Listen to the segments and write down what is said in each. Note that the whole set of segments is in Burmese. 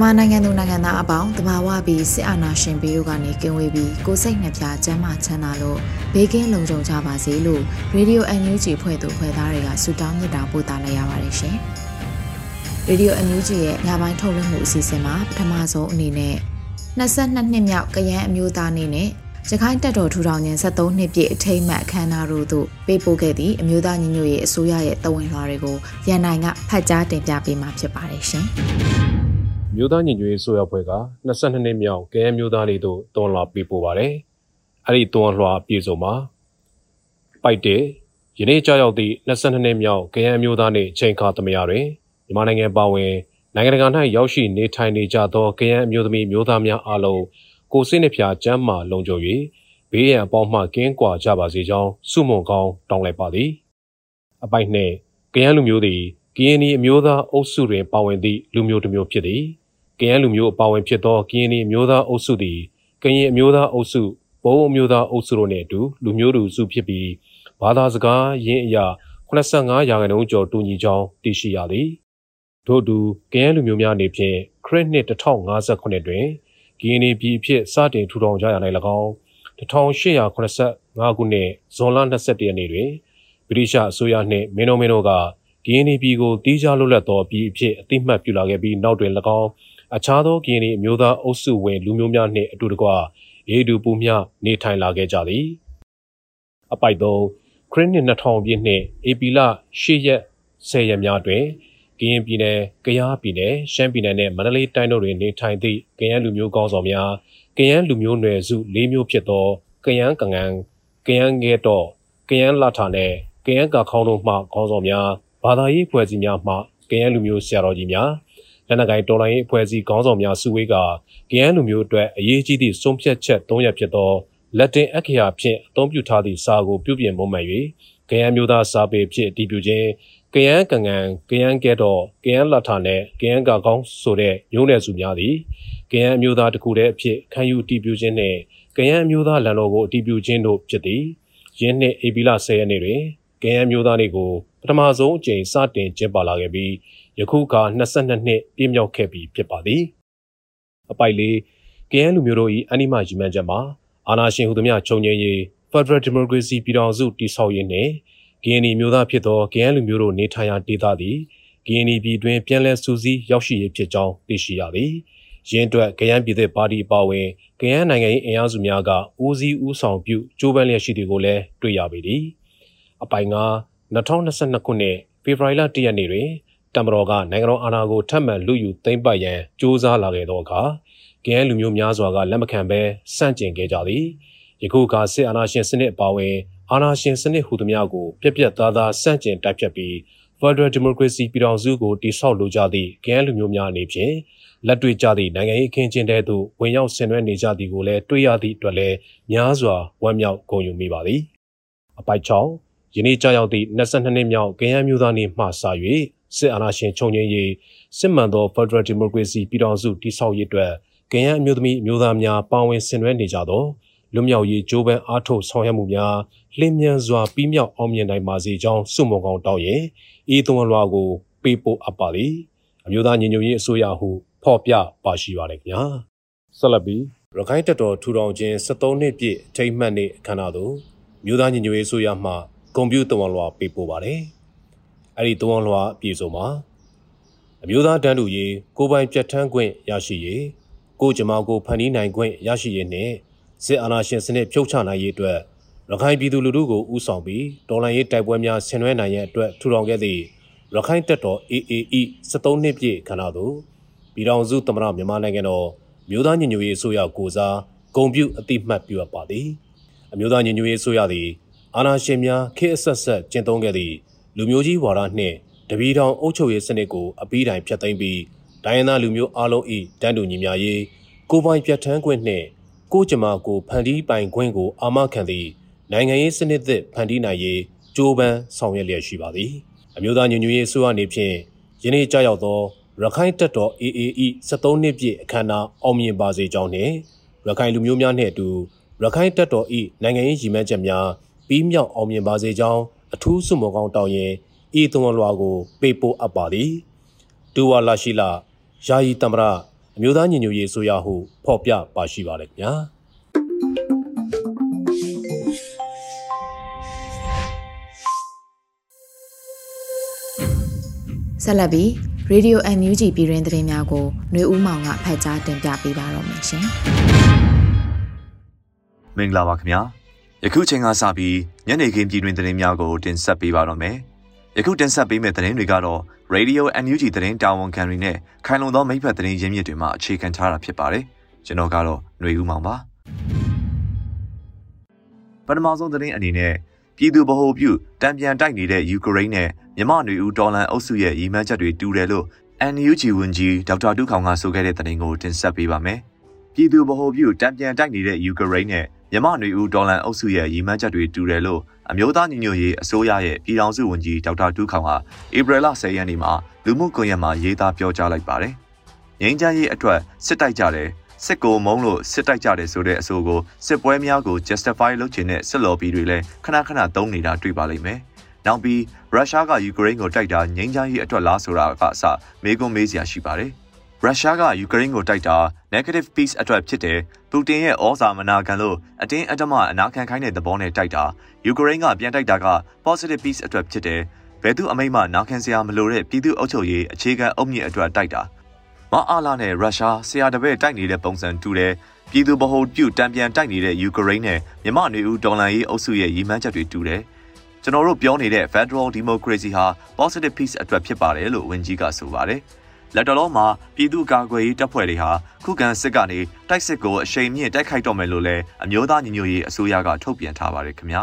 မြန်မာနိုင်ငံသူနိုင်ငံသားအပေါင်းတဘာဝပြီးစစ်အာဏာရှင်ဘေးတို့ကနေကင်းဝေးပြီးကိုစိတ်နှပြချမ်းသာချမ်းသာလို့ဘေးကင်းလုံခြုံကြပါစေလို့ရေဒီယိုအန်ယူဂျီဖွဲ့သူဖွဲ့သားတွေကဆုတောင်းမြတ်တာပို့သလိုက်ရပါတယ်ရှင်။ရေဒီယိုအန်ယူဂျီရဲ့ညပိုင်းထုတ်လွှင့်မှုအစီအစဉ်မှာပထမဆုံးအနေနဲ့22နှစ်မြောက်ကရန်အမျိုးသားအနေနဲ့ရခိုင်တပ်တော်ထူထောင်ခြင်း73နှစ်ပြည့်အထိမ်းအမှတ်အခမ်းအနားတို့သို့ပေးပို့ခဲ့သည့်အမျိုးသားညီညွတ်ရေးအစိုးရရဲ့တဝန်လွှာတွေကိုရန်နိုင်ကဖတ်ကြားတင်ပြပေးမှာဖြစ်ပါတယ်ရှင်။ မျိုးသားညီညွတ်ရေးဆိုရဖွဲ့က22နှစ်မြောက်ကဲမျိုးသားလေးတို့တွန်းလွှာပေးပို့ပါတယ်။အဲ့ဒီတွန်းလွှာပြည်စုံမှာပိုက်တဲ့ယနေ့ကြောက်ရောက်သည့်22နှစ်မြောက်ကဲမျိုးသားနှင့်ချိန်ခါသမယတွင်မြန်မာနိုင်ငံပါဝင်နိုင်ငံတကာ၌ရောက်ရှိနေထိုင်နေကြသောကရန်အမျိုးသမီးမျိုးသားများအားလုံးကိုစိတ်နှဖျားကျမ်းမာလုံခြုံ၍ဘေးရန်အပေါင်းမှကင်းကွာကြပါစေကြောင်းဆုမွန်ကောင်းတောင်းလိုက်ပါသည်။အပိုက်နှင့်ကရန်လူမျိုးသည်ကရင်နီအမျိုးသားအုပ်စုတွင်ပါဝင်သည့်လူမျိုးတစ်မျိုးဖြစ်သည်။ ကရင်လူမျိုးအပါဝင်ဖြစ်သောကရင်နီမျိုးသားအုပ်စုသည်ကရင်အမျိုးသားအုပ်စုဘုံအမျိုးသားအုပ်စုတို့နှင့်အတူလူမျိုးတူစုဖြစ်ပြီးဘာသာစကားရင်းအရာ85ရာခိုင်နှုန်းကျော်တူညီကြောင်းသိရှိရသည်ထို့တူကရင်လူမျိုးများနေဖြင့်ခရစ်နှစ်1059တွင်ကရင်နီပြည်ဖြစ်စတင်ထူထောင်ကြရ၌၎င်း1885ခုနှစ်ဇွန်လ21ရက်နေ့တွင်ဗြိတိရှအစိုးရနှင့်မင်းတို့မင်းတို့ကကရင်နီပြည်ကိုတီးခြားလွတ်လပ်သောပြည်အဖြစ်အသိမှတ်ပြုလာခဲ့ပြီးနောက်တွင်၎င်း အခြားသောကရင်အမျိုးသားအုပ်စုဝင်လူမျိုးများနှင့်အတူတကွအေဒူပူမြနေထိုင်လာခဲ့ကြသည်အပိုက်သုံးခရစ်နှစ်2000ပြည့်နှစ်ဧပြီလ10ရက်10ရက်များတွင်ကရင်ပြည်နယ်၊ကယားပြည်နယ်၊ရှမ်းပြည်နယ်နှင့်မန္တလေးတိုင်းတို့တွင်နေထိုင်သည့်ကယန်းလူမျိုးကောင်းဆောင်များကယန်းလူမျိုးနွယ်စု၄မျိုးဖြစ်သောကယန်းကငန်ကယန်းငဲတော့ကယန်းလာထာနှင့်ကယန်းကာခေါင်းတို့မှခေါင်းဆောင်များဘာသာရေးဖွဲ့စည်းများမှကယန်းလူမျိုးဆရာတော်ကြီးများ လက်နက်ကိုင်တော်လှန်ရေးအဖွဲ့အစည်းခေါင်းဆောင်များစုဝေးကကရန်လူမျိုးအတွက်အရေးကြီးသည့်ဆုံးဖြတ်ချက်၃ရပ်ဖြစ်သောလက်တင်အခရာဖြင့်အသုံးပြုထားသည့်စာကိုပြုပြင်မွမ်းမံ၍ကရန်မျိုးသားစာပေဖြင့်တည်ပြုခြင်းကရန်ကငန်ကရန်ကဲတော့ကရန်လထာနဲ့ကရန်ကကောင်းဆိုတဲ့မျိုးနယ်စုများသည်ကရန်မျိုးသားတစ်ခုတည်းအဖြစ်ခံယူတည်ပြုခြင်းနှင့်ကရန်မျိုးသားလန်တော်ကိုတည်ပြုခြင်းတို့ဖြစ်သည်ယင်းနှစ်ဧပြီလ10ရက်နေ့တွင်ကရန်မျိုးသားတွေကိုပထမဆုံးအကြိမ်စတင်ကျင်းပလာခဲ့ပြီး ယခုအခါ22နှစ်ပြည့်မြောက်ခဲ့ပြီဖြစ်ပါသည်အပိုက်လေးကရန်လူမျိုးတို့၏အနိမရီမန်းချက်မှာအာဏာရှင်ဟူသည်များခြုံငင်းရေး Federal Democracy ပြည်ထောင်စုတည်ဆောက်ရေးနှင့်ကရင်နီမျိုးသားဖြစ်သောကရန်လူမျိုးတို့နေထိုင်ရာဒေသသည်ကရင်နီပြည်တွင်ပြန်လည်စူးစီးရောက်ရှိရေးဖြစ်ကြောင်းသိရှိရသည်ရင်းအတွက်ကရန်ပြည်သက်ပါတီအပါအဝင်ကရန်နိုင်ငံ၏အင်အားစုများကဦးစီးဦးဆောင်ပြုကြိုးပမ်းလျက်ရှိသည်ကိုလည်းတွေ့ရပေသည်အပိုင်က2022ခုနှစ်ဖေဖော်ဝါရီလ1ရက်နေ့တွင် တမတော်ကနိုင်ငံတော်အာဏာကိုထပ်မံလူယူသိမ်းပိုက်ရန်ကြိုးစားလာခဲ့သောအခါကဲလူမျိုးများစွာကလက်မခံဘဲစန့်ကျင်ခဲ့ကြသည်ယခုကစစ်အာဏာရှင်စနစ်အပါအဝင်အာဏာရှင်စနစ်ဟူသမျှကိုပြက်ပြက်သားသားစန့်ကျင်တိုက်ဖြတ်ပြီး Federal Democracy ပြည်ထောင်စုကိုတိဆောက်လိုကြသည့်ကဲလူမျိုးများအနေဖြင့်လက်တွေ့ကြသည့်နိုင်ငံရေးအခင်းကျင်းတဲ့သို့ဝင်ရောက်ဆင်နွှဲနေကြသည်ကိုလည်းတွေ့ရသည့်အတွက်လည်းများစွာဝမ်းမြောက်ဂုဏ်ယူမိပါသည်အပိုက်6ယနေ့ကြောက်ရောက်သည့်22နှစ်မြောက်ကရန်မျိုးသားနေ့မှစ၍ စစ်အာဏာရှင်ချုပ်ငြိမ်းရေးစစ်မှန်သော Federal Democracy ပြည်ထောင်စုတည်ဆောက်ရေးအတွက်ကရန်အမျိုးသမီးအမျိုးသားများပါဝင်ဆင်နွှဲနေကြသောလွတ်မြောက်ရေးကြိုးပမ်းအားထုတ်ဆောင်ရွက်မှုများလင်းမြန်စွာပြီးမြောက်အောင်မြင်နိုင်ပါစေကြောင်းဆုမွန်ကောင်းတောင်းရင်ဤသွန်လွှာကို ပေးပို့အပ်ပါသည်အမျိုးသားညီညွတ်ရေးအစိုးရဟုဖော်ပြပါရှိပါတယ်ခင်ဗျာဆက်လက်ပြီးရခိုင်တပ်တော်ထူထောင်ခြင်း73နှစ်ပြည့်ထိမ့်မှတ်နေ့အခမ်းအနားသို့မြို့သားညီညွတ်ရေးအစိုးရမှဂုံပြူသွန်လွှာပေးပို့ပါတယ် အဲ့ဒီသွန်လွှာပြည်စုံမှာအမျိုးသားတန်းတူရေးကိုပိုင်ပြတ်ထန်းခွင့်ရရှိရေးကိုကြမ္မာကိုဖန်တီးနိုင်ခွင့်ရရှိရေးနဲ့စစ်အာဏာရှင်စနစ်ဖြုတ်ချနိုင်ရေးအတွက်ရခိုင်ပြည်သူလူထုကိုဥဆောင်ပြီးတော်လှန်ရေးတိုက်ပွဲများဆင်နွှဲနိုင်ရန်အတွက်ထူထောင်ခဲ့သည့်ရခိုင်တပ်တော် AAE 73နှစ်ပြည့်ခန္ဓာသို့ပြည်ထောင်စုသမ္မတမြန်မာနိုင်ငံတော်မြို့သားညီညွတ်ရေးအစိုးရကိုစားဂုံပြုအတိမတ်ပြုအပ်ပါသည်အမျိုးသားညီညွတ်ရေးအစိုးရသည်အာဏာရှင်များခေတ်အဆက်ဆက်ကျင့်သုံးခဲ့သည့် လူမျိုးကြီးဝါဒနှင့်တပီတောင်အုပ်ချုပ်ရေးစနစ်ကိုအပြီးတိုင်ဖျက်သိမ်းပြီးဒိုင်းနာလူမျိုးအလုံး၏တန်းတူညီမျှရေးကိုပိုင်ပြဋ္ဌာန်းခွင့်နှင့်ကိုကြမာကိုဖန်တီးပိုင်ခွင့်ကိုအာမခံသည့်နိုင်ငံရေးစနစ်သစ်ဖန်တီးနိုင်ရေးကြိုးပမ်းဆောင်ရွက်လျက်ရှိပါသည်အမျိုးသားညီညွတ်ရေးအစိုးရအနေဖြင့်ယနေ့ကြောက်ရောက်သောရခိုင်တပ်တော် AAE 73နှစ်ပြည့်အခမ်းအနားအောင်မြင်ပါစေကြောင်းနှင့်ရခိုင်လူမျိုးများနှင့်အတူရခိုင်တပ်တော်၏နိုင်ငံရေးရည်မှန်းချက်များပြီးမြောက်အောင်မြင်ပါစေကြောင်း အထူးဆုမွန်ကောင်းတောင်းရင်ဤသွန်လွှာကို ပေးပို့အပ်ပါသည်ဒူဝါလာရှိလာယာယီတမရအမျိုးသားညီညွတ်ရေးဆိုရဟုဖော်ပြပါရှိပါလေခင်ဗျာဆက်လက်ပြီး Radio NUG ပြည်တွင်သတင်းများကိုຫນွေဦးမောင်ကဖတ်ကြားတင်ပြပေးပါတော့မယ်ရှင်။မင်္ဂလာပါခင်ဗျာ။ ယခုချိန်ကစပြီးညနေခင်းပြည်တွင်သတင်းများကိုတင်ဆက်ပေးပါတော့မယ်။ယခုတင်ဆက်ပေးမယ့်သတင်းတွေကတော့ Radio NUG သတင်းတာဝန်ခံတွေနဲ့ခိုင်လုံသောမိဖက်သတင်းရင်းမြစ်တွေမှအခြေခံထားတာဖြစ်ပါတယ်။ကျွန်တော်ကတော့ຫນွေဦးမောင်ပါ။ပထမဆုံးသတင်းအနေနဲ့ပြည်သူဗဟိုပြုတံပြန်တိုက်နေတဲ့ယူကရိန်းနဲ့မြမနွေဦးတော်လန်အုပ်စုရဲ့ရည်မှန်းချက်တွေတူတယ်လို့ NUG ဝန်ကြီးဒေါက်တာဒုခေါင်ကဆိုခဲ့တဲ့သတင်းကိုတင်ဆက်ပေးပါမယ်။ပြည်သူဗဟိုပြုတံပြန်တိုက်နေတဲ့ယူကရိန်းနဲ့ မြမနွေဦးဒေါ်လန်အုပ်စုရဲ့ရည်မှန်းချက်တွေတူတယ်လို့အမျိုးသားညီညွတ်ရေးအစိုးရရဲ့ပြည်ထောင်စုဝန်ကြီးဒေါက်တာဒူးခေါင်ဟာဧပြီလ10ရက်နေ့မှာလူမှုကွန်ရက်မှာရေးသားပြောကြားလိုက်ပါတယ်။ငြိမ်းချမ်းရေးအတွက်စစ်တိုက်ကြတယ်စစ်ကိုမုံလို့စစ်တိုက်ကြတယ်ဆိုတဲ့အဆိုကိုစစ်ပွဲများကို justify လုပ်ချင်တဲ့စစ်လော်ဘီတွေလည်းခဏခဏသုံးနေတာတွေ့ပါလိမ့်မယ်။နောက်ပြီးရုရှားကယူကရိန်းကိုတိုက်တာငြိမ်းချမ်းရေးအတွက်လားဆိုတာကအစမေးခွန်းမေးစရာရှိပါတယ်။ ရုရှားကယူကရိန်းကိုတိုက်တာ negative peace အတွက်ဖြစ်တယ်ပူတင်ရဲ့ဩဇာမနာခံလို့အတင်းအဓမ္မအနာခံခိုင်းတဲ့သဘောနဲ့တိုက်တာယူကရိန်းကပြန်တိုက်တာက positive peace အတွက်ဖြစ်တယ်ဘယ်သူအမိန့်မှနာခံစရာမလိုတဲ့ပြည်သူ့အုပ်ချုပ်ရေးအခြေခံအုပ်မြင့်အတွက်တိုက်တာမအားလာနဲ့ရုရှားဆရာတပည့်တိုက်နေတဲ့ပုံစံတူတယ်ပြည်သူဗဟိုပြုတံပြန်တိုက်နေတဲ့ယူကရိန်းနဲ့မြမနေဦးဒေါ်လာရေးအုပ်စုရဲ့ရည်မှန်းချက်တွေတူတယ်ကျွန်တော်တို့ပြောနေတဲ့ Federal Democracy ဟာ positive peace အတွက်ဖြစ်ပါတယ်လို့ဝန်ကြီးကဆိုပါတယ်။ လက်တော်လုံးမှာပြည်သူ့ကာကွယ်ရေးတပ်ဖွဲ့တွေဟာခုခံစစ်ကနေတိုက်စစ်ကိုအရှိန်မြင့်တိုက်ခိုက်တော့မယ်လို့လည်းအမျိုးသားညီညွတ်ရေးအစိုးရကထုတ်ပြန်ထားပါတယ်ခင်ဗျာ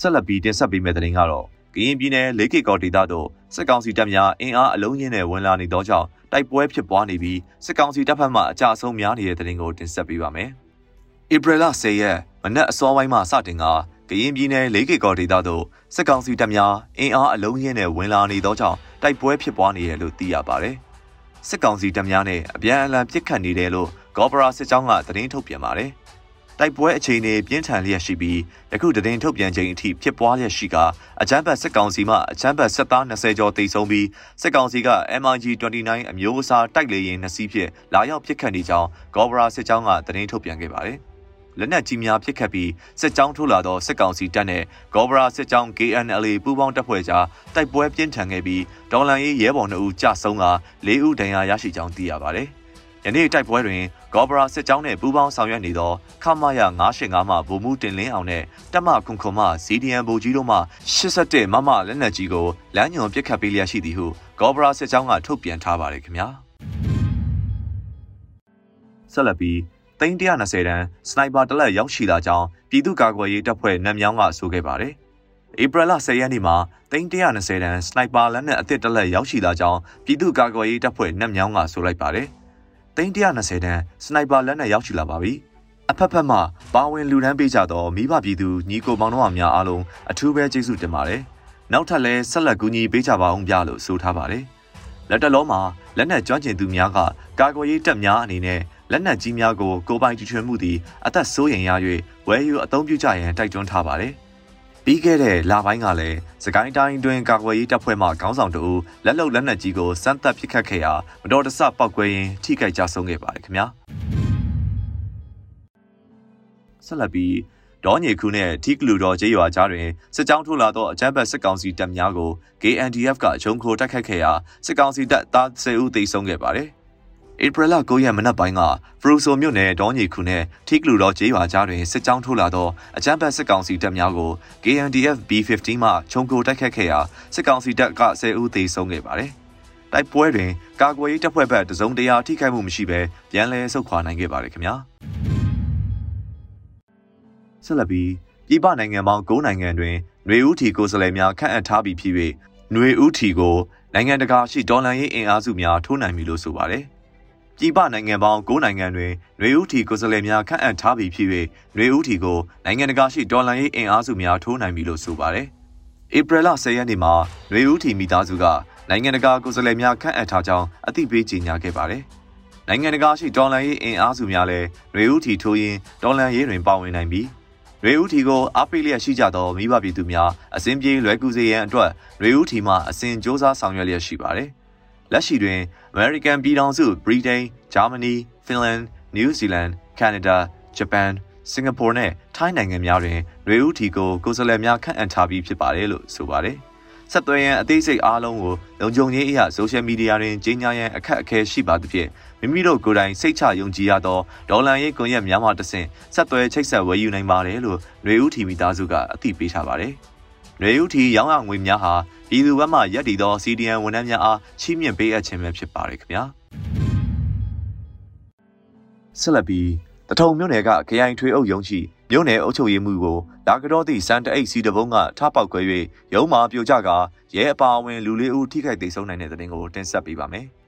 ဆက်လက်ပြီးတင်ဆက်ပေးမယ့်သတင်းကတော့ကရင်ပြည်နယ်လေးကေကော်ဒေသတို့စစ်ကောင်စီတပ်များအင်အားအလုံးကြီးနဲ့ဝင်လာနေသောကြောင့်တိုက်ပွဲဖြစ်ပွားနေပြီးစစ်ကောင်စီတပ်ဖက်မှအကြအဆုံးများနေတဲ့သတင်းကိုတင်ဆက်ပေးပါမယ်။ဧပြီလ10ရက်မနက်အစောပိုင်းမှစတင်က ကရင်ပြည်နယ်လေးကေကော်ဒေသသို့စစ်ကောင်စီတပ်များအင်အားအလုံးရင်းနဲ့ဝင်လာနေသောကြောင့်တိုက်ပွဲဖြစ်ပွားနေတယ်လို့သိရပါတယ်။စစ်ကောင်စီတပ်များနဲ့အပြန်အလှန်ပစ်ခတ်နေတယ်လို့ဂေါ်ပရာစစ်ကြောင်းကသတင်းထုတ်ပြန်ပါတယ်။တိုက်ပွဲအခြေအနေပြင်းထန်လျက်ရှိပြီးယခုသတင်းထုတ်ပြန်ချိန်အထိဖြစ်ပွားလျက်ရှိကအကြမ်းဖက်စစ်ကောင်စီမှအကြမ်းဖက်စစ်သား20ကျော်တိတ်ဆုံးပြီးစစ်ကောင်စီက MIG29 အမျိုးအစားတိုက်လေယာဉ်2စီးဖြင့်လာရောက်ပစ်ခတ်နေကြောင်းဂေါ်ပရာစစ်ကြောင်းကသတင်းထုတ်ပြန်ခဲ့ပါတယ်။ လက်နက်ကြီးများပစ်ခတ်ပြီးစစ်ကြောင်းထိုးလာသောစစ်ကောင်စီတပ်နဲ့ဂေါဘရာစစ်ကြောင်း KNLA ပူးပေါင်းတပ်ဖွဲ့ကြားတိုက်ပွဲပြင်းထန်ခဲ့ပြီးဒေါ်လန်ရေးရဲဘော်2ဦးကြဆုံးက4ဦးဒဏ်ရာရရှိကြောင်းသိရပါတယ်။ယနေ့တိုက်ပွဲတွင်ဂေါဘရာစစ်ကြောင်းနှင့်ပူးပေါင်းဆောင်ရွက်နေသောခမရ985မှဗိုလ်မှူးတင်လင်းအောင်နှင့်တပ်မခွန်ခွန်မှ CDN ဗိုလ်ကြီးတို့မှ87မမလက်နက်ကြီးကိုလမ်းညွန်ပစ်ခတ်ပေးလျက်ရှိသည်ဟုဂေါဘရာစစ်ကြောင်းကထုတ်ပြန်ထားပါတယ်ခင်ဗျာဆက်လက်ပြီး သိန်း120တန်းစနိုက်ပါတလက်ရောက်ရှိလာကြောင်းပြည်သူ့ကာကွယ်ရေးတပ်ဖွဲ့နံမြောင်းကဆိုခဲ့ပါတယ်။ဧပြီလ10ရက်နေ့မှာသိန်း120တန်းစနိုက်ပါလက်နက်အသစ်တလက်ရောက်ရှိလာကြောင်းပြည်သူ့ကာကွယ်ရေးတပ်ဖွဲ့နံမြောင်းကဆိုလိုက်ပါတယ်။သိန်း120တန်းစနိုက်ပါလက်နက်ရောက်ရှိလာပါပြီ။အဖက်ဖက်မှပါဝင်လူဒန်းပေးကြသောမိဘပြည်သူညီကိုမောင်တို့အများအားလုံးအထူးပဲကျေးဇူးတင်ပါတယ်။နောက်ထပ်လည်းဆက်လက်ကူညီပေးကြပါအောင်ပြလို့ဆိုထားပါတယ်။လက်တလုံးမှာလက်နက်ကျွမ်းကျင်သူများကကာကွယ်ရေးတပ်များအနေနဲ့ လက်နက်ကြီးများကိုကိုပိုင်တီထွင်မှုသည်အသက်ဆိုးရင်ရ၍ဝယ်ယူအသုံးပြုကြရန်တိုက်တွန်းထားပါတယ်။ပြီးခဲ့တဲ့လပိုင်းကလည်းစကိုင်းတိုင်းတွင်ကာကွယ်ရေးတပ်ဖွဲ့မှခေါင်းဆောင်တို့လက်လုံလက်နက်ကြီးကိုစမ်းသပ်ပစ်ခတ်ခဲ့ရာမတော်တဆပောက်ကွဲရင်းထိခိုက်ကြဆုံးခဲ့ပါတယ်ခင်ဗျာ။ဆက်လက်ပြီးဒေါညေခုနဲ့ထီကလူတော်ကျေးရွာကြားတွင်စစ်ကြောင်းထိုးလာသောအကြမ်းဖက်စစ်ကောင်စီတပ်များကို KNDF ကဂျုံခိုတိုက်ခိုက်ခဲ့ရာစစ်ကောင်စီတပ်သား10ဦးသေဆုံးခဲ့ပါတယ်။ ဧပြီလ9ရက်မနက်ပိုင်းကဖရူဆိုမြို့နယ်ဒေါညီခုနဲ့ထိကလူတော်ကျေးရွာကြားတွင်စစ်ကြောင်းထိုးလာသောအကြမ်းဖက်စစ်ကောင်စီတပ်များကို KNDF B15 မှခြုံကိုတိုက်ခတ်ခဲ့ရာစစ်ကောင်စီတပ်က10ဦးသေဆုံးခဲ့ပါတယ်။တိုက်ပွဲတွင်ကာကွယ်ရေးတပ်ဖွဲ့ဘက်တစုံတရာထိခိုက်မှုမရှိဘဲပြန်လည်ဆုတ်ခွာနိုင်ခဲ့ပါတယ်ခင်ဗျာ။ဆက်လက်ပြီးပြည်ပနိုင်ငံပေါင်း9နိုင်ငံတွင်ຫນွေဦးထီကိုယ်စားလှယ်များခန့်အပ်ထားပြီးဖြစ်၍ຫນွေဦးထီကိုနိုင်ငံတကာရှိဒေါ်လာရေးအင်အားစုများထိုးနိုင်ပြီလို့ဆိုပါတယ်။ ပြည်ပနိုင်ငံပေါင်း9နိုင်ငံတွင်ຫນွေဦးထီကိုယ်စားလှယ်များခန့်အပ်ထားပြီးဖြစ်၍ຫນွေဦးထီကိုနိုင်ငံတကာရှိဒေါ်လာရေးအင်အားစုများထိုးနိုင်ပြီလို့ဆိုပါတယ်။ဧပြီလ10ရက်နေ့မှာຫນွေဦးထီမိသားစုကနိုင်ငံတကာကိုယ်စားလှယ်များခန့်အပ်ထားကြောင်းအသိပေးကြေညာခဲ့ပါတယ်။နိုင်ငံတကာရှိဒေါ်လာရေးအင်အားစုများလည်းຫນွေဦးထီထိုးရင်းဒေါ်လာရေးတွင်ပါဝင်နိုင်ပြီးရွေဦးထီကိုအားပေးလျက်ရှိကြသောမိဘပြည်သူများအစဉ်ပြေလွယ်ကူစေရန်အတွက်ရွေဦးထီမှအစဉ်စ조사ဆောင်ရွက်လျက်ရှိပါတယ်။ လက်ရှိတွင် American ပြည်ထောင်စု Britain, Germany, Finland, New Zealand, Canada, Japan, Singapore နဲ့ထိုင်းနိုင်ငံများတွင်ရေဦးထီကိုကိုယ်စားလှယ်များခန့်အပ်ထားပြီးဖြစ်ပါတယ်လို့ဆိုပါတယ်။ဆက်သွယ်ရန်အသေးစိတ်အားလုံးကိုလုံခြုံရေးအရာဆိုရှယ်မီဒီယာတွင်ကြီးညာရန်အခက်အခဲရှိပါသဖြင့်မိမိတို့ကိုယ်တိုင်စိတ်ချယုံကြည်ရသောဒေါ်လာရေးကွန်ရက်များမှတဆင့်ဆက်သွယ်ချိတ်ဆက်ဝယ်ယူနိုင်ပါတယ်လို့ရေဦးထီမိသားစုကအသိပေးထားပါတယ်။။ ရွေဦးထီရောင်းရငွေများဟာပြည်သူ့ဘက်မှရက်တည်သော CDN ဝန်ထမ်းများအားချီးမြှင့်ပေးအပ်ခြင်းပဲဖြစ်ပါတယ်ခင်ဗျာ။ဆက်လက်ပြီးတထုံမြို့နယ်ကခရိုင်ထွေအုပ်ရုံးရှိမြို့နယ်အုပ်ချုပ်ရေးမှူးကိုလာကတော့သည့်စံတအိတ်စီတဘုံကထပေါက်ခွဲ၍ရုံးမှာပြိုကျကရဲအပါအဝင်လူလေးဦးထိခိုက်ဒေဆုံးနိုင်တဲ့တဲ့တင်ကိုတင်ဆက်ပေးပါမယ်။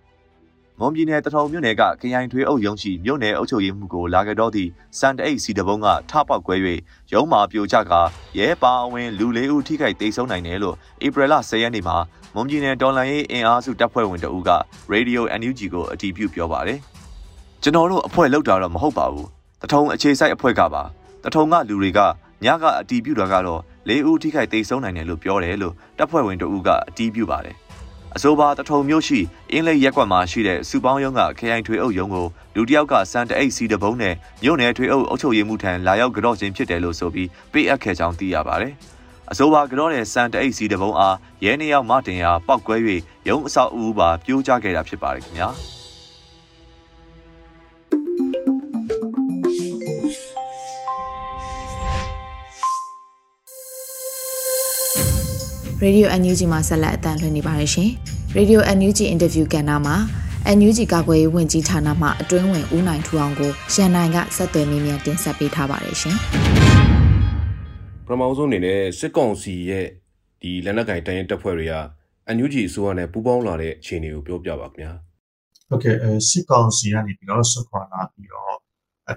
မွန်ပြည်နယ်တထုံမြို့နယ်ကခရိုင်ထွေးအုပ်ရုံးရှိမြို့နယ်အုပ်ချုပ်ရေးမှူးကိုလာခဲ့တော့သည့်စံတအိတ်စီတဘုံကထပေါက်ကွဲ၍ရုံးမှာပြိုကျကရဲပါအဝင်လူလေးဦးထိခိုက်ဒေဆုံးနိုင်တယ်လို့ဧပြီလ10ရက်နေ့မှာမွန်ပြည်နယ်တော်လှန်ရေးအင်အားစုတပ်ဖွဲ့ဝင်တအူးက Radio NUG ကိုအတည်ပြုပြောပါတယ်။ကျွန်တော်တို့အဖွဲ့လောက်တာတော့မဟုတ်ပါဘူး။တထုံအခြေစိုက်အဖွဲ့ကပါ။တထုံကလူတွေကညကအတီးပြူတာကတော့လေးဦးထိခိုက်ဒေဆုံးနိုင်တယ်လို့ပြောတယ်လို့တပ်ဖွဲ့ဝင်တဦးကအတီးပြူပါတယ် အဆိုပါတထုံမြို့ရှိအင်းလိတ်ရက်ကွက်မှာရှိတဲ့စုပေါင်းရုံးကခရိုင်ထွေအုပ်ရုံးကိုလူတစ်ယောက်ကစံတအိတ်စီတပုံးနဲ့မြို့နယ်ထွေအုပ်အုပ်ချုပ်ရေးမှူးထံလာရောက်ကြော့ခြင်းဖြစ်တယ်လို့ဆိုပြီးပေးအပ်ခဲ့ကြောင်းသိရပါတယ်။အဆိုပါကြော့တဲ့စံတအိတ်စီတပုံးအားရဲနှစ်ယောက်မှတင်ရာပောက်ကွဲ၍ရုံးအဆောက်အဦပါပြိုးကျခဲ့တာဖြစ်ပါတယ်ခင်ဗျာ။ Radio NUG မှာဆက်လက်အသံလွှင့်နေပါတယ်ရှင်။ Radio NUG အင်တာဗျူးကဏ္ဍမှာ NUG ကာကွယ်ရေးဝန်ကြီးဌာနမှအတွင်းဝင်ဦးနိုင်ထူအောင်ကိုရန်နိုင်ကဆက်သွယ်မေးမြန်းတင်ဆက်ပေးထားပါတယ်ရှင်။ပထမဆုံးအနေနဲ့စစ်ကောင်စီရဲ့ဒီလက်နက်ကင်တိုင်းရင်တပ်ဖွဲ့တွေက NUG အစိုးရနဲ့ပူးပေါင်းလာတဲ့အခြေအနေကိုပြောပြပါခင်ဗျာ။ဟုတ်ကဲ့စစ်ကောင်စီကနေပြီးတော့ဆွခွာလာပြီးတော့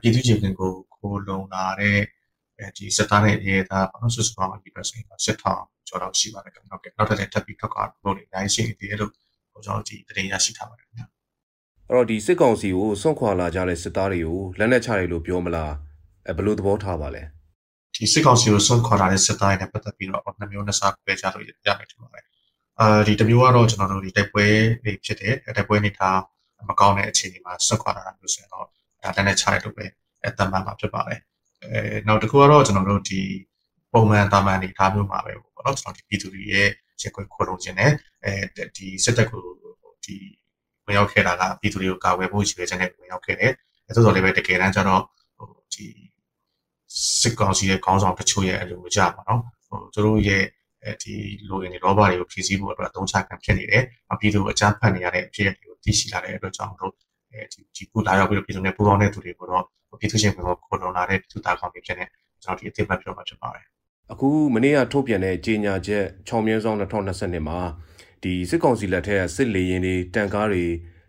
ပြည်သူ့ခြေခံကိုခိုးလုံလာတဲ့ ဒီစစ်သားနဲ့ရဲသားပေါ့နော်ဆွဆွကောင်ပြီးတော့ဆိုရင်စစ်ထောင်ကျော်တော့ရှိပါတယ်ခင်ဗျဟုတ်ကဲ့နောက်ထပ်လည်းထပ်ပြီးထောက်ကားလို့နေနိုင်ရှိနေသေးတယ်လို့ကျွန်တော်ဒီတရင်ရရှိထားပါတယ်ခင်ဗျအဲ့တော့ဒီစစ်ကောင်စီကိုစွန့်ခွာလာကြတဲ့စစ်သားတွေကိုလက်နက်ချတယ်လို့ပြောမလားအဲဘယ်လိုသဘောထားပါလဲဒီစစ်ကောင်စီကိုစွန့်ခွာလာတဲ့စစ်သားတွေနဲ့ပတ်သက်ပြီးတော့နှမျိုးနှစ်စားပဲကြလို့ရမယ်ထင်ပါတယ်အာဒီတမျိုးကတော့ကျွန်တော်တို့ဒီတိုက်ပွဲတွေဖြစ်တဲ့တိုက်ပွဲနေတာမကောင်းတဲ့အခြေအနေမှာစွန့်ခွာလာတာမျိုးဆိုရင်တော့ဒါလက်နက်ချတယ်လို့ပဲအတမန်မှာဖြစ်ပါတယ် အဲနောက်တစ်ခုကတော့ကျွန်တော်တို့ဒီပုံမှန်တာမန်အနေထားမျိုးမှာပဲပေါ့နော်ကျွန်တော်ဒီပြည်သူတွေရဲ့ရက်ွက်ခေါ်လို့ခြင်းနဲ့အဲဒီစစ်တပ်ကိုဒီဝင်ရောက်ခဲ့တာကပြည်သူတွေကိုကာဝယ်ဖို့ရှိတဲ့ချက်နဲ့ဝင်ရောက်ခဲ့တယ်အဲဆိုတော့လည်းပဲတကယ်တမ်းကျတော့ဟိုဒီစစ်ကောင်စီရဲ့ခေါင်းဆောင်တချို့ရဲ့အလိုကြပါတော့ဟိုသူတို့ရဲ့အဲဒီလိုရင်းရောဘာတွေကိုဖြည့်ဆည်းဖို့အတွက်အသုံးချခံဖြစ်နေတယ်အပြည်သူအကြမ်းဖက်နေရတဲ့အဖြစ်တွေကိုသိရှိလာတဲ့အတွက်ကြောင့်တို့ အဲဒီဒီပူလာရောက်ပြီးတော့ပြည်သူနဲ့ပူးပေါင်းတဲ့သူတွေကိုတော့ပြည်သူချင်းကိုခေါ်လုံလာတဲ့ပြည်သူသားကောင်တွေဖြစ်နေကျွန်တော်ဒီအသိမှတ်ပြောမှာဖြစ်ပါတယ်အခုမနေ့ကထုတ်ပြန်တဲ့ကြေညာချက်6မြင်းဆောင်2022မှာဒီစစ်ကောင်စီလက်ထက်စစ်လေရင်တွေတန်ကားတွေ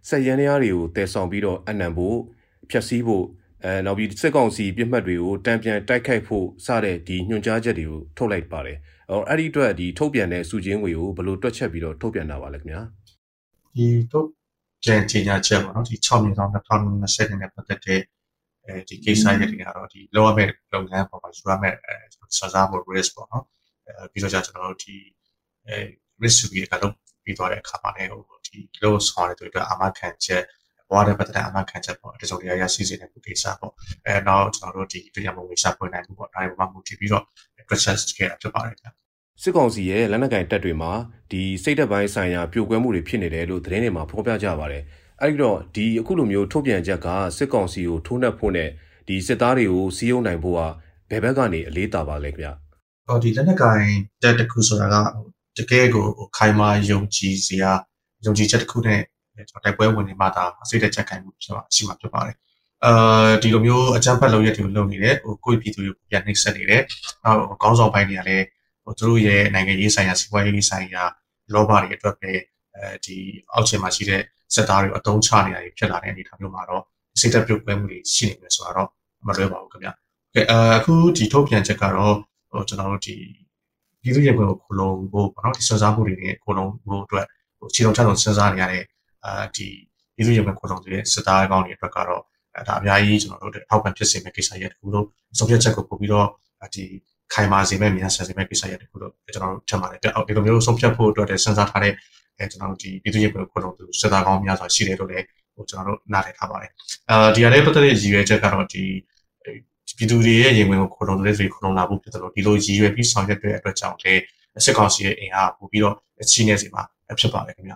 စက်ရန်ရားတွေကိုတည်ဆောင်ပြီးတော့အနံဖို့ဖျက်ဆီးဖို့အဲနောက်ပြီးစစ်ကောင်စီပြစ်မှတ်တွေကိုတံပြန်တိုက်ခိုက်ဖို့စတဲ့ဒီညွှန်ကြားချက်တွေကိုထုတ်လိုက်ပါတယ်။အော်အဲ့ဒီအတွက်ဒီထုတ်ပြန်တဲ့စုချင်းငွေကိုဘယ်လိုတွက်ချက်ပြီးတော့ထုတ်ပြန်တာပါလဲခင်ဗျာ။ဒီထုတ် ပြန်ကြေညာချက်ပေါ့နော်ဒီ6မြင်းဆောင်2020နဲ့ပတ်သက်တဲ့အဲဒီကိစ္စတွေကတော့ဒီလောရမဲ့လုပ်ငန်းပေါ်မှာယူရမဲ့အဲစစားဖို့ risk ပေါ့နော်အဲပြီးတော့ကျွန်တော်တို့ဒီအဲ risk တွေကတော့ပြီးသွားတဲ့အခါမှာလည်းဟိုဒီ low ဆောင်တဲ့အတွက်အာမခံချက်ဘဝတဲ့ပတ်သက်တဲ့အမှန်ခံချက်ပေါ့တစုံတရာရရှိစေတဲ့ကိစ္စပေါ့အဲနောက်ကျွန်တော်တို့ဒီတွေ့ရမှုဝေစာပွင့်နိုင်မှုပေါ့ဒါတွေပေါ်မှာမူတည်ပြီးတော့ process ခဲ့တာဖြစ်ပါတယ်ဗျာ စစ်ကောင်စီရဲ့လက်နက်ကင်တပ်တွေမှာဒီစိတ်သက်ပိုင်းဆိုင်ရာပြိုကွဲမှုတွေဖြစ်နေတယ်လို့သတင်းတွေမှာဖော်ပြကြပါတယ်အဲဒီတော့ဒီအခုလိုမျိုးထုတ်ပြန်ချက်ကစစ်ကောင်စီကိုထိုးနှက်ဖို့နဲ့ဒီစစ်သားတွေကိုစီးရုံနိုင်ဖို့ကဘယ်ဘက်ကနေအလေးတာပါလဲခင်ဗျ။ဟောဒီလက်နက်ကင်တက်တစ်ခုဆိုတာကတကယ်ကိုခိုင်မာယုံကြည်စရာယုံကြည်ချက်တစ်ခုနဲ့ကျွန်တော်တိုက်ပွဲဝင်နေမှသာအစိတ်တက်ချက်ခိုင်မှုဖြစ်မှာရှိမှာဖြစ်ပါတယ်။အာဒီလိုမျိုးအကြမ်းဖက်လုပ်ရက်တွေကိုလုပ်နေတယ်ဟိုကိုယ့်ပြည်သူတွေကိုပြန်နှိပ်စက်နေတယ်။နောက်ခေါင်းဆောင်ပိုင်းတွေကလည်းဟို သူတို့ရဲ့နိုင်ငံရေးဆိုင်ရာစီးပွားရေးဆိုင်ရာလောဘတွေအတွက်ပဲအဲဒီအောက်ခြေမှာရှိတဲ့စက်သားတွေအတုံးချနေတာတွေဖြစ်လာတဲ့အနေအထားမျိုးမှာတော့စိတ်သက်ပြုတ်ပွဲမှုတွေရှိနေမယ်ဆိုတော့မလွဲပါဘူးခင်ဗျာ။ကဲအခုဒီထုတ်ပြန်ချက်ကတော့ဟိုကျွန်တော်တို့ဒီပြည်သူ့ရေပွဲကိုခလုံးဖို့ပေါ့နော်ဒီစွမ်းစားမှုတွေနဲ့ခလုံးဖို့အတွက်ဟိုခြေတော်ချဆုံးစဉ်းစားနေရတဲ့အာဒီပြည်သူ့ရေပွဲခလုံးတွေစစ်သားကောင်းတွေအတွက်ကတော့ဒါအများကြီးကျွန်တော်တို့ထောက်ပံ့ဖြစ်စေမယ့်ကိစ္စရပ်တခုလို့ဆုံးဖြတ်ချက်ကိုပို့ပြီးတော့ဒီ ခိုင်မာစေမယ့်မြန်ဆန်စေမယ့်ကိစ္စရပ်တခုလို့ကျွန်တော်တို့ထင်ပါတယ်။ဒီလိုမျိုးဆုံးဖြတ်ဖို့အတွက်စဉ်းစားထားတဲ့အဲကျွန်တော်တို့ဒီပြည်သူ့ရေးပွဲခုလုံးသူစစ်သားကောင်းများစွာရှိတယ်လို့လည်းဟိုကျွန်တော်တို့နားလည်ထားပါတယ်အာဒီအရေးပတ်သက်တဲ့ရည်ရွယ်ချက်ကတော့ဒီပြည်သူတွေရဲ့ရင်ဝင်ကိုခုလုံးတွေခုလုံးလာဖို့ဖြစ်တယ်လို့ဒီလိုရည်ရွယ်ပြီးဆောင်ရွက်တဲ့အတွက်ကြောင့်လည်းစစ်ကောင်စီရဲ့အင်အားပို့ပြီးတော့အချင်းနဲ့စီမှာဖြစ်ပါတယ်ခင်ဗျ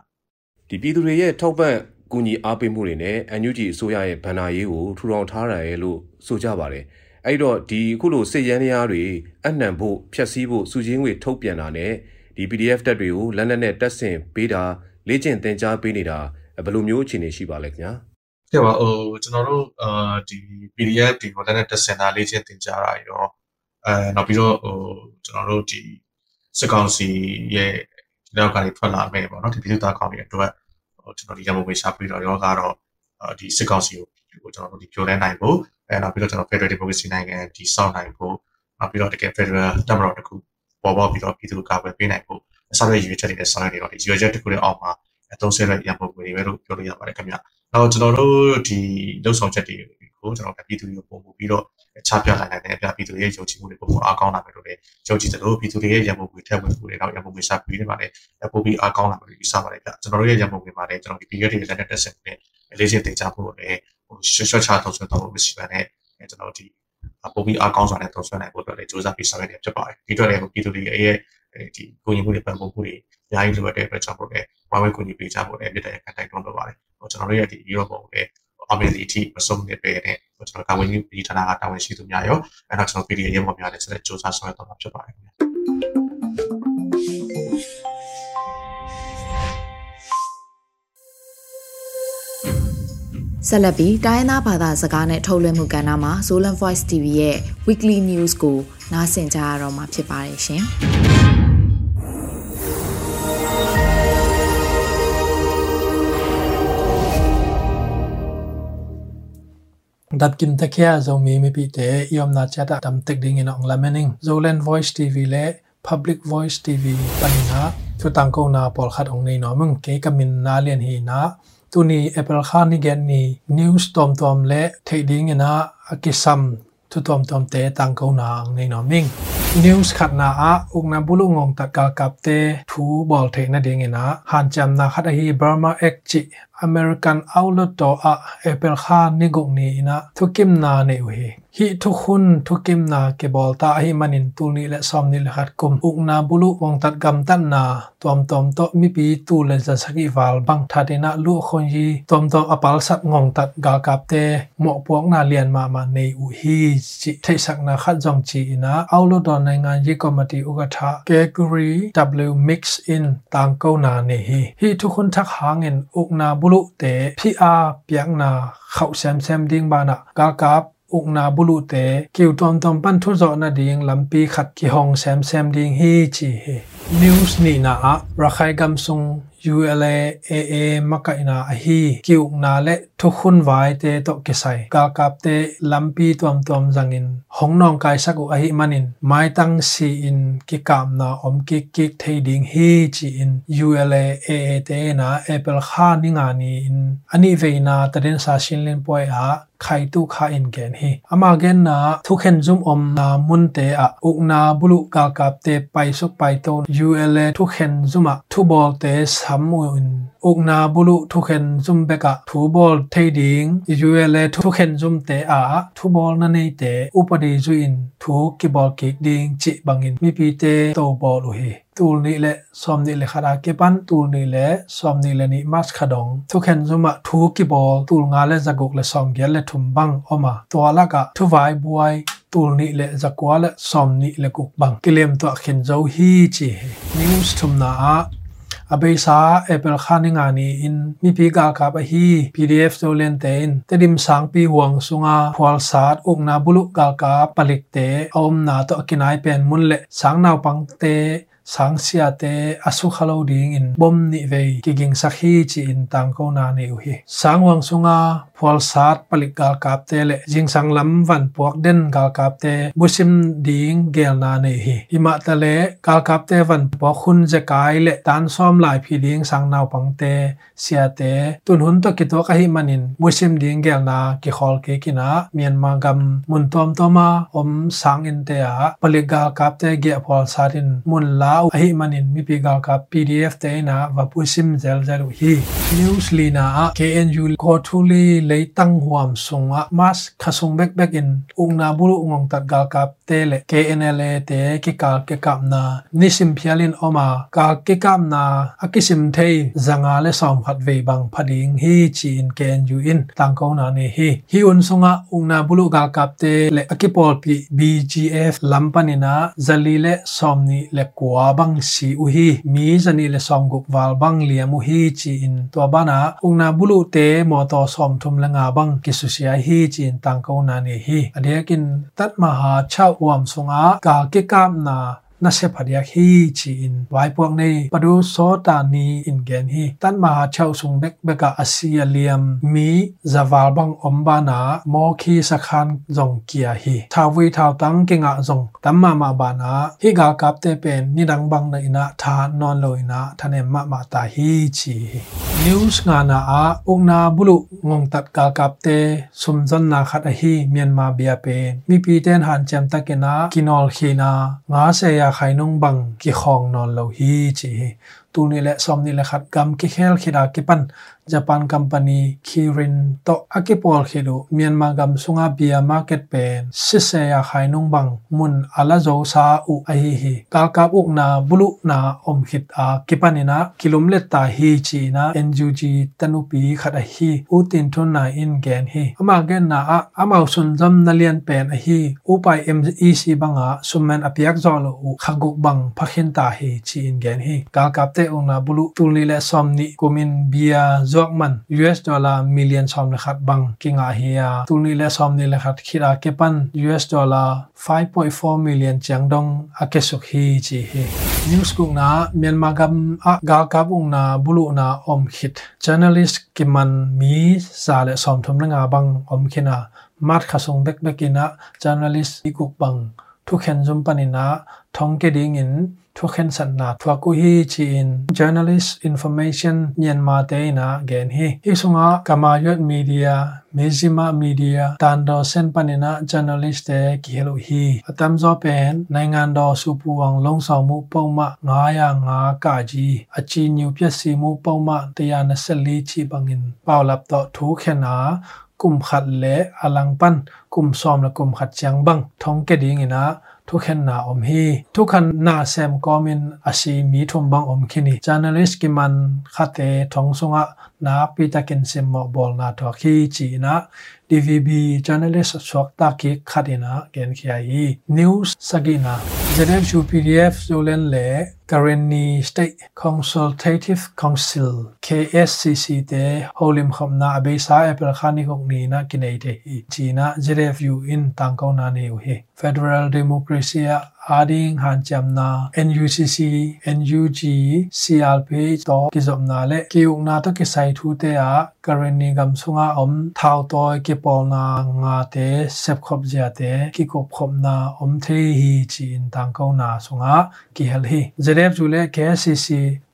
ဒီပြည်သူတွေရဲ့ထောက်ပံ့ကူညီအားပေးမှုတွေနဲ့ NUG အစိုးရရဲ့ဗန်နာရေးကိုထူထောင်ထားတယ်လို့ဆိုကြပါတယ် အဲ့တော့ဒီအခုလိုစစ်ရန်ရားတွေအနှံဖို့ဖျက်ဆီးဖို့စုချင်းငွေထုတ်ပြန်တာနဲ့ဒီ PDF တက်တွေကိုလက်လက်နဲ့တက်ဆင်ပေးတာလေ့ကျင့်သင်ကြားပေးနေတာဘယ်လိုမျိုးအခြေအနေရှိပါလဲခင်ဗျာကဲပါဟိုကျွန်တော်တို့အာဒီ PDF တွေကိုလက်နဲ့တက်ဆင်တာလေ့ကျင့်သင်ကြားတာရောအဲနောက်ပြီးတော့ဟိုကျွန်တော်တို့ဒီစစ်ကောင်စီရဲ့ဒီနောက်ကနေထွက်လာမယ်ပေါ့နော်ဒီပြည်သူသားကောင်းတွေအတွက်ဟိုကျွန်တော်ဒီရမိုဝေရှာပြီးတော့ရောကတော့ဒီစစ်ကောင်စီကိုကျွန်တော်တို့ဒီပြောလဲနိုင်ဖို့ အဲနောက်ပြီးတော့ကျွန်တော် Federal Democracy နိုင်ငံဒီစောင့်နိုင်ဖို့နောက်ပြီးတော့တကယ် Federal တပ်မတော်တစ်ခုပေါ်ပေါက်ပြီးတော့ပြည်သူကာကွယ်ပေးနိုင်ဖို့အစားရရွေးချက်တွေနဲ့ဆောင်ရွက်နေတော့ဒီရွေးချက်တစ်ခုနဲ့အောက်မှာအသုံးဆရရပုံတွေပဲလို့ပြောလို့ရပါတယ်ခင်ဗျ။နောက်ကျွန်တော်တို့ဒီလှုပ်ဆောင်ချက်တွေကိုကျွန်တော်ပြည်သူတွေကိုပုံပြီးတော့ချပြလိုက်နိုင်တဲ့အပြပြည်သူရဲ့ယုံကြည်မှုတွေပုံပေါ်အားကောင်းလာမယ်လို့လည်းယုံကြည်သလိုပြည်သူတွေရဲ့ရန်ပုံငွေထက်ဝင်မှုတွေနောက်ရန်ပုံငွေရှာပြီးနေပါလေပိုပြီးအားကောင်းလာမယ်လို့ယူဆပါတယ်ဗျကျွန်တော်တို့ရဲ့ရန်ပုံငွေမှာလည်းကျွန်တော်ဒီ period တွေလက်နဲ့တက်ဆက်နေလေးချင်းတင်ကြဖို့လည်းဟို ရွှေရွှေချသုံးဆွဲတော့မရှိပါနဲ့ကျွန်တော်ဒီပုံပြီးအားကောင်းစွာနဲ့သုံးဆွဲနိုင်ဖို့အတွက်လည်းစူးစမ်းပြီးဆောင်ရွက်နေဖြစ်ပါတယ်ဒီအတွက်လည်းပြည်သူတွေရဲ့ဒီကိုညီမှုတွေပံ့ပိုးမှုတွေအများကြီးလိုအပ်တဲ့အတွက်ကြောင့်မို့လဲဝိုင်းဝန်းကူညီပေးကြဖို့လည်းပြည်တဲ့ခံတိုက်တွန်းလိုပါတယ်ဟိုကျွန်တော်တို့ရဲ့ဒီ Europe ဘုံလည်းအမေရိကမဆုံးနေပဲနဲ့ကျွန်တော်တာဝန်ကြီးပြည်ဌာနကတာဝန်ရှိသူများရောအဲတော့ကျွန်တော် PDF ရဲဘော်များလည်းဆက်လက်စူးစမ်းဆောင်ရွက်တော့မှာဖြစ်ပါတယ်ခင်ဗျာ ဆက်လက်ပြီးတိုင်းသားဘာသာစကားနဲ့ထုတ်လွှင့်မှုကဏ္ဍမှာ Zolan Voice TV ရဲ့ Weekly News ကိုနားဆင်ကြရတော့မှာဖြစ်ပါတယ်ရှင်။ dat kim ta kya zo mi mi pi te yom na cha ta tam tek ding in ong la mening zolen voice tv le public voice tv panina chu tang ko na pol khat ong nei no mung ke kamin na len hi na tu ni apple khan ni gen ni news tom tom le thei ding ina akisam tu tom tom te tang ko na ang nei no ming news khat na a uk na bulu ngong ta ka kap te thu bol the na ding ina han cham na khat hi burma ek chi american outlet to a apple khan ni gong ni ina thukim na ne u hi hi thukhun thukim na ke bol ta hi manin tu ni le som ni le khat kum uk na bulu wong tat gam tan na tom tom to mi pi tu le za saki wal bang tha de na lu khon yi tom tom apal sat ngong tat ga kap te mo puak na lian ma ma nei u hi chi thai sak na khat jong chi ina outlet do နိုင်ငံရေးကော်မတီဥက္ကဋ္ဌ Gregory W Mix in တန်ကောနာနေဟီဟီထုခွန်ထက်ဟာငင်ဥကနာဘလူတေဖီအားပြန်နာခေါ uk na bulu te keu tom tom pan thu zo na ding lampi khat ki hong sem sem ding hi chi he news ni na a rakhai gam sung ULA AA makaina ahi kiuk na le thukhun vai te to kesai ka kap te lampi tom tom zangin hongnong kai saku ahi manin mai tang si in ki kam na om ki ki thei ding hi chi in ULA AA te na apple kha ni nga ni in ani veina tadin sa shin len poi a ခိုင်တုခာအင်ဂန်ဟီအမာဂန်နာသုခန်ဇုံအုံနာမွန်တေအဥကနာဘလူကာကပ်တေပိုင်ဆုပိုင်တော ULA သုခန်ဇုမသူဘောတေဆမ်မွန်ဥကနာဘလူသုခန်ဇုံဘကသူဘောထေဒင်း ULA သုခန်ဇုံတေအသူဘောနနေတေဥပဒေဇွင်သူကိဘောကိဒင်းချိဘငင်မိပီတေတောဘောလူဟီ tu ni le som ni le khara ke pan tu ni le som ni le ni mas khadong thu khen zuma thu ki bol tu nga le zagok le som gel le thum bang oma to ala ka thu vai buai tu ni le zakwa le som ni le kuk bang kilem to khen zo hi chi he news thum na a abe sa apple khani nga ni in mi pi ga ka ba hi pdf so len ten te dim sang pi huang sunga phwal sat ok na bulu ga ka palik te om na to kinai pen mun le sang naw pang te sáng xia te asu khalo ding in bom ni ve ki ging sakhi chi in tang ko na ne u hi sang wang sunga พอลซาร์ปลิกาลกาบเตเลจิงสังลำวันพวกเด่นกาลกาบเตบุชิมดิงเกลนาเนฮีหิมะตะเลกาลกาบเตวันพอคุณจะกายเลตานซ้อมหลายพี่เลี้ยงสังนาวปังเตเสียเตตุนหุนตกิตัวกะหิมันินบุชิมดิงเกลนากิขอลเกกินะเมียนมากำมุนตอมตอมาอมสังอินเตอะปลิกาลกาบเตเกพอลซารินมุนลาวอหิมันินมีปีกาลกาบ PDF เตนะวะบุชิมเจลเจลุฮีนิวส์ลีนา KNU โคทุลี na va pusim zel zalu hi news lina a knu ko thuli le tang huam sunga mas khasung bek bek in ungna bulu ungong tat gal ka te le knl te ki kal ke kap na nisim phialin oma ka ke kap na akisim thei zanga le som phat ve bang phading hi chin knu in tang ko na ne hi hi un sunga ungna bulu gal kap te le akipol pi bgf lampanina zali le somni le kwa wa bang si u hi mi zani le som guk wal bang liam u hi chi in to bana ungna bulu te mo to som thum la nga bang ki su sia hi chi in tang ko na ni hi. Adekin tat ma ha chau wam sunga ka ke kam na na se phadia hi chi in wai puang nei padu so ta ni in gen hi tan ma chau sung dek beka asia liam mi zawal bang om ba na mo khi sakhan jong kia hi thawi thaw tang ke nga jong tam ma ma ba na hi ga kap te pen ni dang bang na ina tha non lo ina thane ma ma ta hi chi news nga na a ong na bulu ngong tat ka kap te sum jon na khat hi myanmar bia pen mi pi ten han cham ta ke na kinol khina nga se ya ไข่น้องบังกิคองนอนเลาฮีจีตูนี่แหละซอมนี่แหละขัดกำกิเคลคิดากิปัน Japan company Kirin to akipol khidu Myanmar gam sunga bia market pen sise ya khainung bang mun ala zo sa u a hi hi kal kap uk na bulu na om khit a kipanina kilomlet ta hi chi na NUG tanupi khata hi u tin thun na in gen hi ama gen na a ama sun jam na lian pen a hi u pai MEC banga sumen apiak zo lo u khaguk bang phakhin ta hi chi in gen hi kal kap te ung na bulu tulni le somni kumin bia จอกมัน US ดอลลาร์มิลเลียนซอมเลขัดบังกิงอาเฮียตุนี้เลซอมนี่เลขัดคิดอาเก็ปัน US ดอลลาร์ 5.4 million จังดงอาเกสุกฮีจีเฮนิวส์กุงนาเมียนมากัมอากากับอุงนาบุลุนาอมคิด journalist กิมันมีซาเลซอมทมนงาบังอมคินามาดขสงเบกเบกินะ journalist อีกุกบังทุกเห็นจุมปนินะทองเกดิงิน ทุกเห็นสันนาทวกุฮีจีน journalist information เนียนมาเตนะเกนฮีฮิสุงะกามายดมีเดียเมซิมามีเดียตันดอเซนปนินะ journalist เตกิเฮลุฮีอตัมซอเป็นในงานดอสุปูวังลงสองมุปงมะงายางากาจีอจีนิวเปียสีมุปงมะตยานสลีชีบังอินเปาลับต่อทุกเห็นนากุมขัดเละอลังปันกุมซอมและกุมขัดจังบังท้องเกดิงินะ ทุกคนนาอมฮีทุกคนนาเซมกอมินอาศีมีทุมบังอมคินี journalist กิมันคาเตทองสงะ na pita kin sim mo bol na tho khi chi na dvb journalist sok ta ki khadina gen khia yi news sagina jenem chu pdf zolen le currently state consultative council kscc te holim khamna abe sa apel khani hok ni na kinai te hi china jrfu in tangkauna ne u he federal democracy ading han chamna NUCC NUG CLP to kizomna le kiungna to ki sai thu te a Kareni gam sunga om thao toy ki polna nga te, sep khop zia te, ki kop khop na om the hi chin na sunga ki hel hi. ZF jule KCC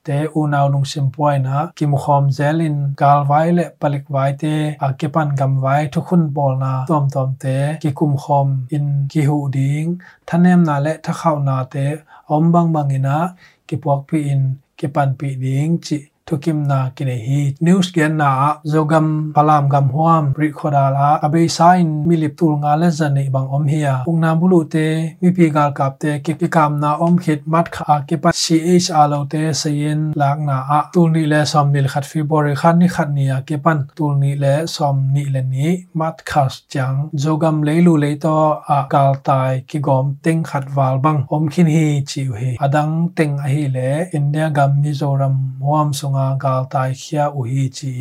te unaw lung sim poi na kim khom zelin, gal vai le palik vai te, a kepan gam vai thu khun bol na tom tom te, ki kum khom in ki hu ding. Thanem na le tha khau na te, om bang bang ina, ki pok pi in, ki pan pi ding chi tukim na kine hi news gen na zogam palam gam huam ri khodala abe sain milip tul nga le zani bang om hiya ung na bulu te mi pi gal kap te ki ki kam na om khit mat kha ki pa ch alo te sayin lak na a tul ni le som nil khat fi bor khan ni khat ni a ki pan tul ni le som ni le ni mat khas chang zogam le lu le to a kal tai ki gom ting khat wal bang om khin hi chi hi adang teng a hi le india gam mizoram huam sunga nga gal tai khia u hi chi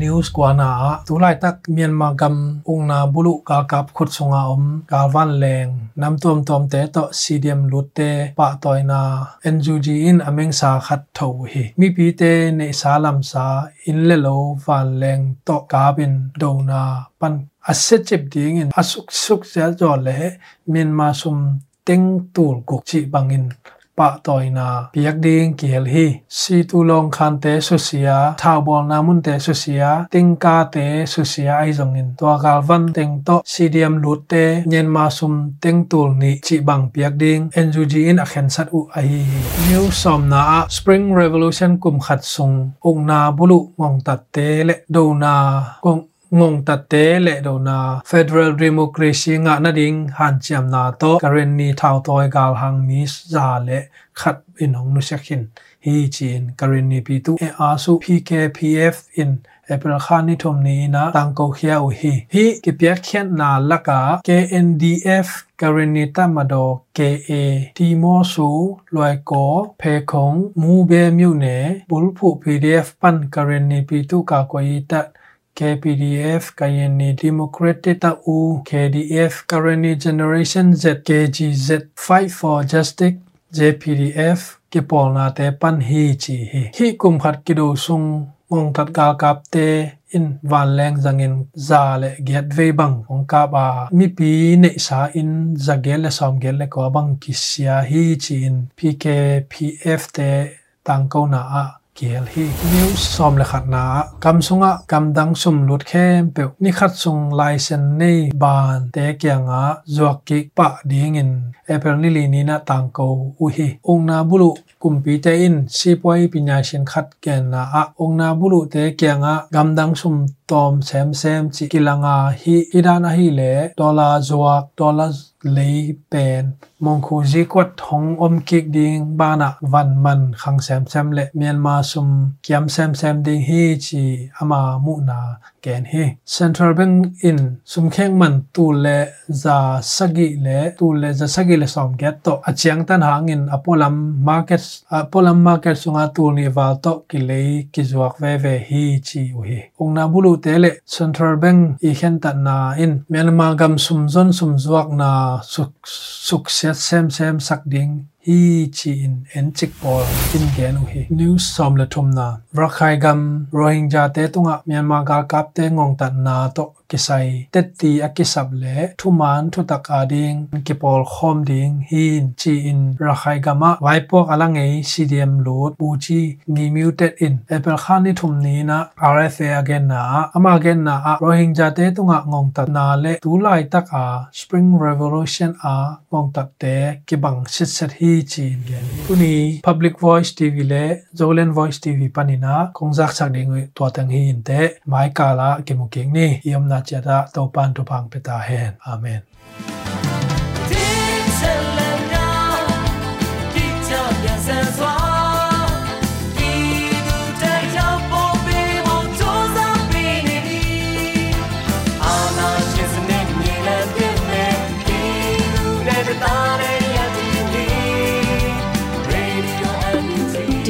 news kwana tu lai tak myanmar gam ung na bulu ka kap khut sunga om ka van leng, nam tom tom te to cdm lut te pa toy na nug in ameng sa khat tho hi. Mi pi te ne salam sa in le lo, van leng to ka bin do na, pan. Aset chip ding in asuk suk ja jo le myanmar sum teng tul gok chi bangin ปะต่อยนาเปียกดิงเกียลฮีซีตูลองคันเตสุเสียท้าวบอลนามุนเตสุเสียติงกาเตสุเสียไอจงอินตัวกาลวันเต็งโตซีเดียมลุดเตเย็นมาซุมเต็งตูลนี่จิบังเปียกดิงเอ็นจูจีอินอเคนสัตอุไอนิวซอมนาสปริงเรวิลูชันกุมขัดซุงองนาบุลุมองตัดเตเลโดนากง งงตัดเตเลโดนา Federal Democracy งะนาดิงหันจำนาโตกรณีท้าวตอยกาลหังมีซาเลขัดอินหงนุชักินฮีจีนกรณีปีตุเออาสุ PKPF in เอเปรคานิทมนี้นะตังโกเขียวฮีฮีกิเปียกเขียนนาลักา KNDF กรณีตามดอ KA ทีมอสูลอยโกเพคงมูเบมิวเนบุลผู PDF ปันกรณีปีตุกากวยตัด KPDF Kayeni Democratic u, KDF Kareni Generation Z KGZ Fight for Justice JPDF ke polna te pan hi chi hi hi kum khat kido sung Mong tat Ga kap te in van leng zangin za le get ve bang ong ka ba. Mi pi ne sa in za gel le som gel le ko bang kisya hi chi in. PKPF te tang ko na a เกียลฮีนิวซอมเลขัดนากำสุงะกำดังสุมลุดเข้มเปียวนี่ขัดสุงไลเซนนี่บานเตเกียงะจวกกิกปะดีงินเอเปรนิลีนีนะตังโกอุฮีองนาบุลุกุมปีเตอินซีปวยปิญญาชินขัดแกนนาอะองนาบุลุเตเกียงะกำดังสุม tom sem sem chi kilanga hi idana hi le dola zuak dola le pen mong ji kwat thong om kik ding bana van man khang sem sem le myanmar sum kiam sem sem ding hi chi ama mu na ken hi. Central bank in sumkheng man tu le za sagi le, tu le za sagi le som get to. Chiang tan hang in apolam market apolam market sunga tu ni wal to ki le ki zuak ve ve hi chi u hi. Ong na bulu te le central bank i khen ta na in. Myanmar gam sum zon sum zuak na suk suk set sem sem sak ding hi chi in, en chik pol in gen u hi. News som le thum na. ဘရခိုင်ဂမ်ရိုဟင်ဂျာတဲတုံငါမြန်မာကကပ်တဲငုံတနာတော့ကိဆိုင်တက်တီအကိစပ်လေထုမန်ထုတကာဒင်းကိပေါ်ခုံဒင်းဟင်ချီအင်ရခိုင်ဂမဝိုင်ပေါအလငယ်စီဒီအမ်လို့ပူချီငီမြူတက်အင်အပယ်ခါနိထုမနီနာ RFA အဂန်နာအမဂန်နာရိုဟင်ဂျာတဲတုံငါငုံတနာလေဒူလိုက်တကာ Spring Revolution အာငုံတက်တဲကိဘန်စစ်စစ်ဟီချီငယ်ခုနီ Public Voice TV လေ Zolan Voice TV ပနိနာ tv panina kongjak chak ding to tang hi in te mai kala kimukeng ni yom na chata to pan to pang peta hen amen ။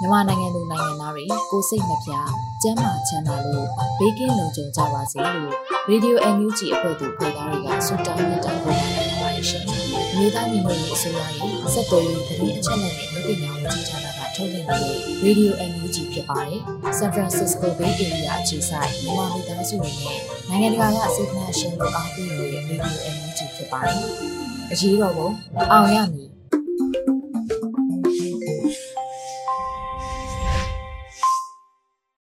မြန်မာနိုင်ငံသူနိုင်ငံသားတွေကိုစိတ်နှပြကျန်းမာချမ်းသာလို့ဘေးကင်းလုံခြုံကြပါစေလို့ Radio NUG အဖွဲ့သူဖွဲ့သားတွေကဆုတောင်းမြတ်တာပို့တာနေပါတယ်ရှင်။မြေသားညီမတွေအစိုးရရဲ့စက်တော်ရင်သတင်းအချက်အလက်တွေလူပညာဝန်ကြီးဌာနကထုတ်လွှင့်နေတဲ့ Radio NUG ဖြစ်ပါတယ်။ San Francisco Bay Area အခြေစိုက်မြန်မာမိသားစုတွေနဲ့နိုင်ငံတကာကစေတနာရှင်တို့အားပေးနေတဲ့ Radio NUG ဖြစ်ပါတယ်။အရေးတော်ပုံအောင်ရမည်